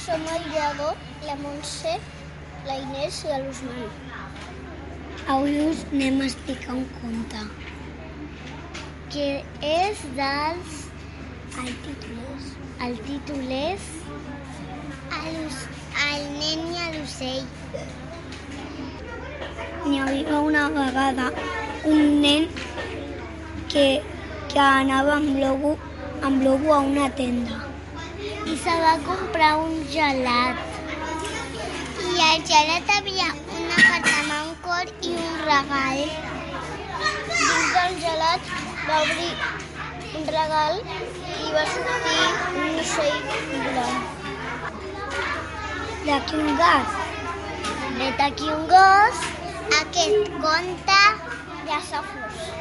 Som el Lledó, la Montse, la Inés i l'Usman. Avui us anem a explicar un conte. Que és dels... El títol és... El títol és... El, el nen i l'ocell. N'hi havia una vegada un nen que, que anava amb globo, amb a una tenda. I se va comprar un gelat. I al gelat havia una carta amb un cor i un regal. Dins del gelat va obrir un regal i va sortir un ocell blanc. D'aquí un gat. Vet aquí un gos, aquest conte ja s'ha fort.